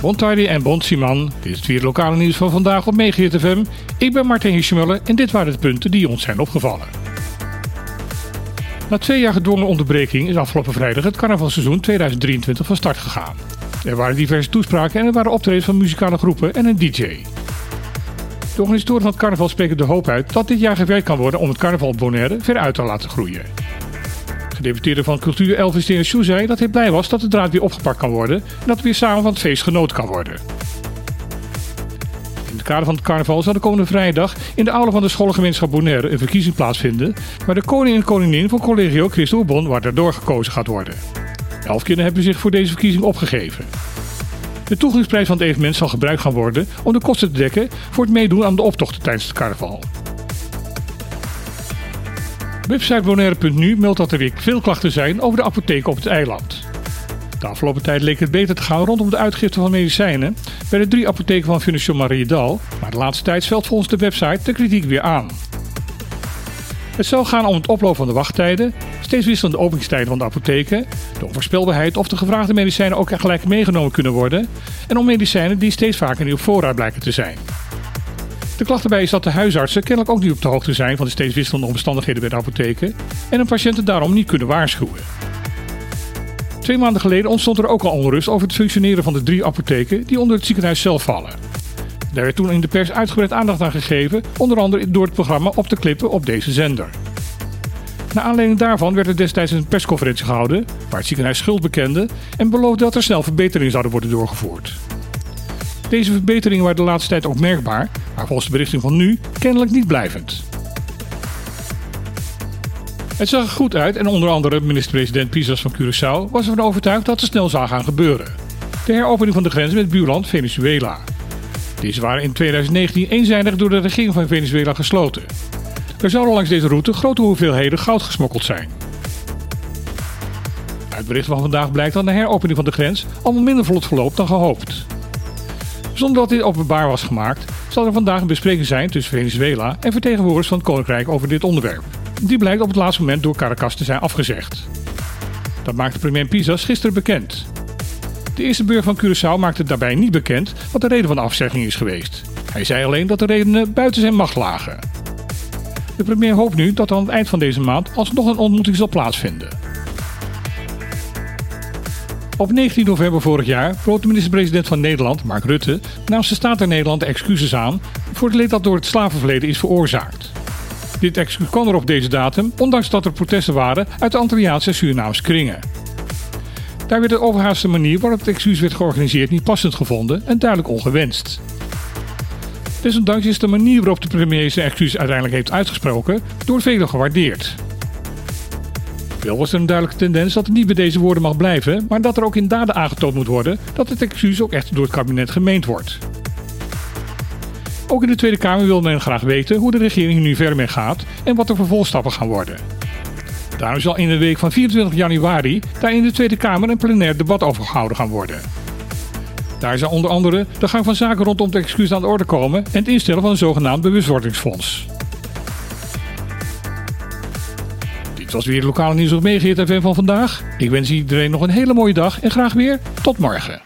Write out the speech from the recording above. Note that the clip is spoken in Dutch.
Bontardi en Bon Siman. Dit is het vierde lokale nieuws van vandaag op Megahit FM. Ik ben Martin Hirschmuller en dit waren de punten die ons zijn opgevallen. Na twee jaar gedwongen onderbreking is afgelopen vrijdag het carnavalseizoen 2023 van start gegaan. Er waren diverse toespraken en er waren optredens van muzikale groepen en een DJ. De organisatoren van het carnaval spreken de hoop uit dat dit jaar gewerkt kan worden om het carnaval Bonaire verder uit te laten groeien. Gedeputeerde van Cultuur Elvis Denissou zei dat hij blij was dat de draad weer opgepakt kan worden en dat er weer samen van het feest genoten kan worden. In het kader van het carnaval zal de komende vrijdag in de aula van de scholengemeenschap Bonaire een verkiezing plaatsvinden waar de koning en koningin van Collegio Christo Bon waar gekozen gaat worden. Elf kinderen hebben zich voor deze verkiezing opgegeven. De toegangsprijs van het evenement zal gebruikt gaan worden om de kosten te dekken voor het meedoen aan de optochten tijdens het carnaval. Website Bonaire.nu meldt dat er weer veel klachten zijn over de apotheek op het eiland. De afgelopen tijd leek het beter te gaan rondom de uitgifte van medicijnen bij de drie apotheken van Financial Mariedal, maar de laatste tijd valt volgens de website de kritiek weer aan. Het zal gaan om het oplopen van de wachttijden, steeds wisselende openingstijden van de apotheken, de onvoorspelbaarheid of de gevraagde medicijnen ook gelijk meegenomen kunnen worden en om medicijnen die steeds vaker niet op voorraad blijken te zijn. De klacht erbij is dat de huisartsen kennelijk ook niet op de hoogte zijn van de steeds wisselende omstandigheden bij de apotheken en een patiënten daarom niet kunnen waarschuwen. Twee maanden geleden ontstond er ook al onrust over het functioneren van de drie apotheken die onder het ziekenhuis zelf vallen. Daar werd toen in de pers uitgebreid aandacht aan gegeven, onder andere door het programma Op de Klippen op deze zender. Naar aanleiding daarvan werd er destijds een persconferentie gehouden, waar het ziekenhuis schuld bekende en beloofde dat er snel verbeteringen zouden worden doorgevoerd. Deze verbeteringen waren de laatste tijd ook merkbaar, maar volgens de berichting van nu kennelijk niet blijvend. Het zag er goed uit en onder andere minister-president Pisas van Curaçao was ervan overtuigd dat het snel zou gaan gebeuren. De heropening van de grens met buurland Venezuela. Deze waren in 2019 eenzijdig door de regering van Venezuela gesloten. Er zouden langs deze route grote hoeveelheden goud gesmokkeld zijn. Uit berichten van vandaag blijkt dat de heropening van de grens allemaal minder vlot verloopt dan gehoopt. Zonder dat dit openbaar was gemaakt, zal er vandaag een bespreking zijn tussen Venezuela en vertegenwoordigers van het Koninkrijk over dit onderwerp. Die blijkt op het laatste moment door Caracas te zijn afgezegd. Dat maakte premier Pisas gisteren bekend. De eerste burger van Curaçao maakte daarbij niet bekend wat de reden van de afzegging is geweest. Hij zei alleen dat de redenen buiten zijn macht lagen. De premier hoopt nu dat aan het eind van deze maand alsnog een ontmoeting zal plaatsvinden. Op 19 november vorig jaar bood de minister-president van Nederland, Mark Rutte, namens de Staat der Nederland excuses aan voor het leed dat door het slavenverleden is veroorzaakt. Dit excuus kwam er op deze datum, ondanks dat er protesten waren uit de Antilliaanse en kringen. Daar werd de overhaaste manier waarop het excuus werd georganiseerd niet passend gevonden en duidelijk ongewenst. Desondanks is de manier waarop de premier zijn excuus uiteindelijk heeft uitgesproken door velen gewaardeerd. Wel was er een duidelijke tendens dat het niet bij deze woorden mag blijven, maar dat er ook in daden aangetoond moet worden dat het excuus ook echt door het kabinet gemeend wordt. Ook in de Tweede Kamer wil men graag weten hoe de regering nu verder mee gaat en wat de vervolgstappen gaan worden. Daarom zal in de week van 24 januari daar in de Tweede Kamer een plenair debat over gehouden gaan worden. Daar zal onder andere de gang van zaken rondom het excuus aan de orde komen en het instellen van een zogenaamd bewustwordingsfonds. Was weer het lokale nieuws op van vandaag. Ik wens iedereen nog een hele mooie dag en graag weer tot morgen.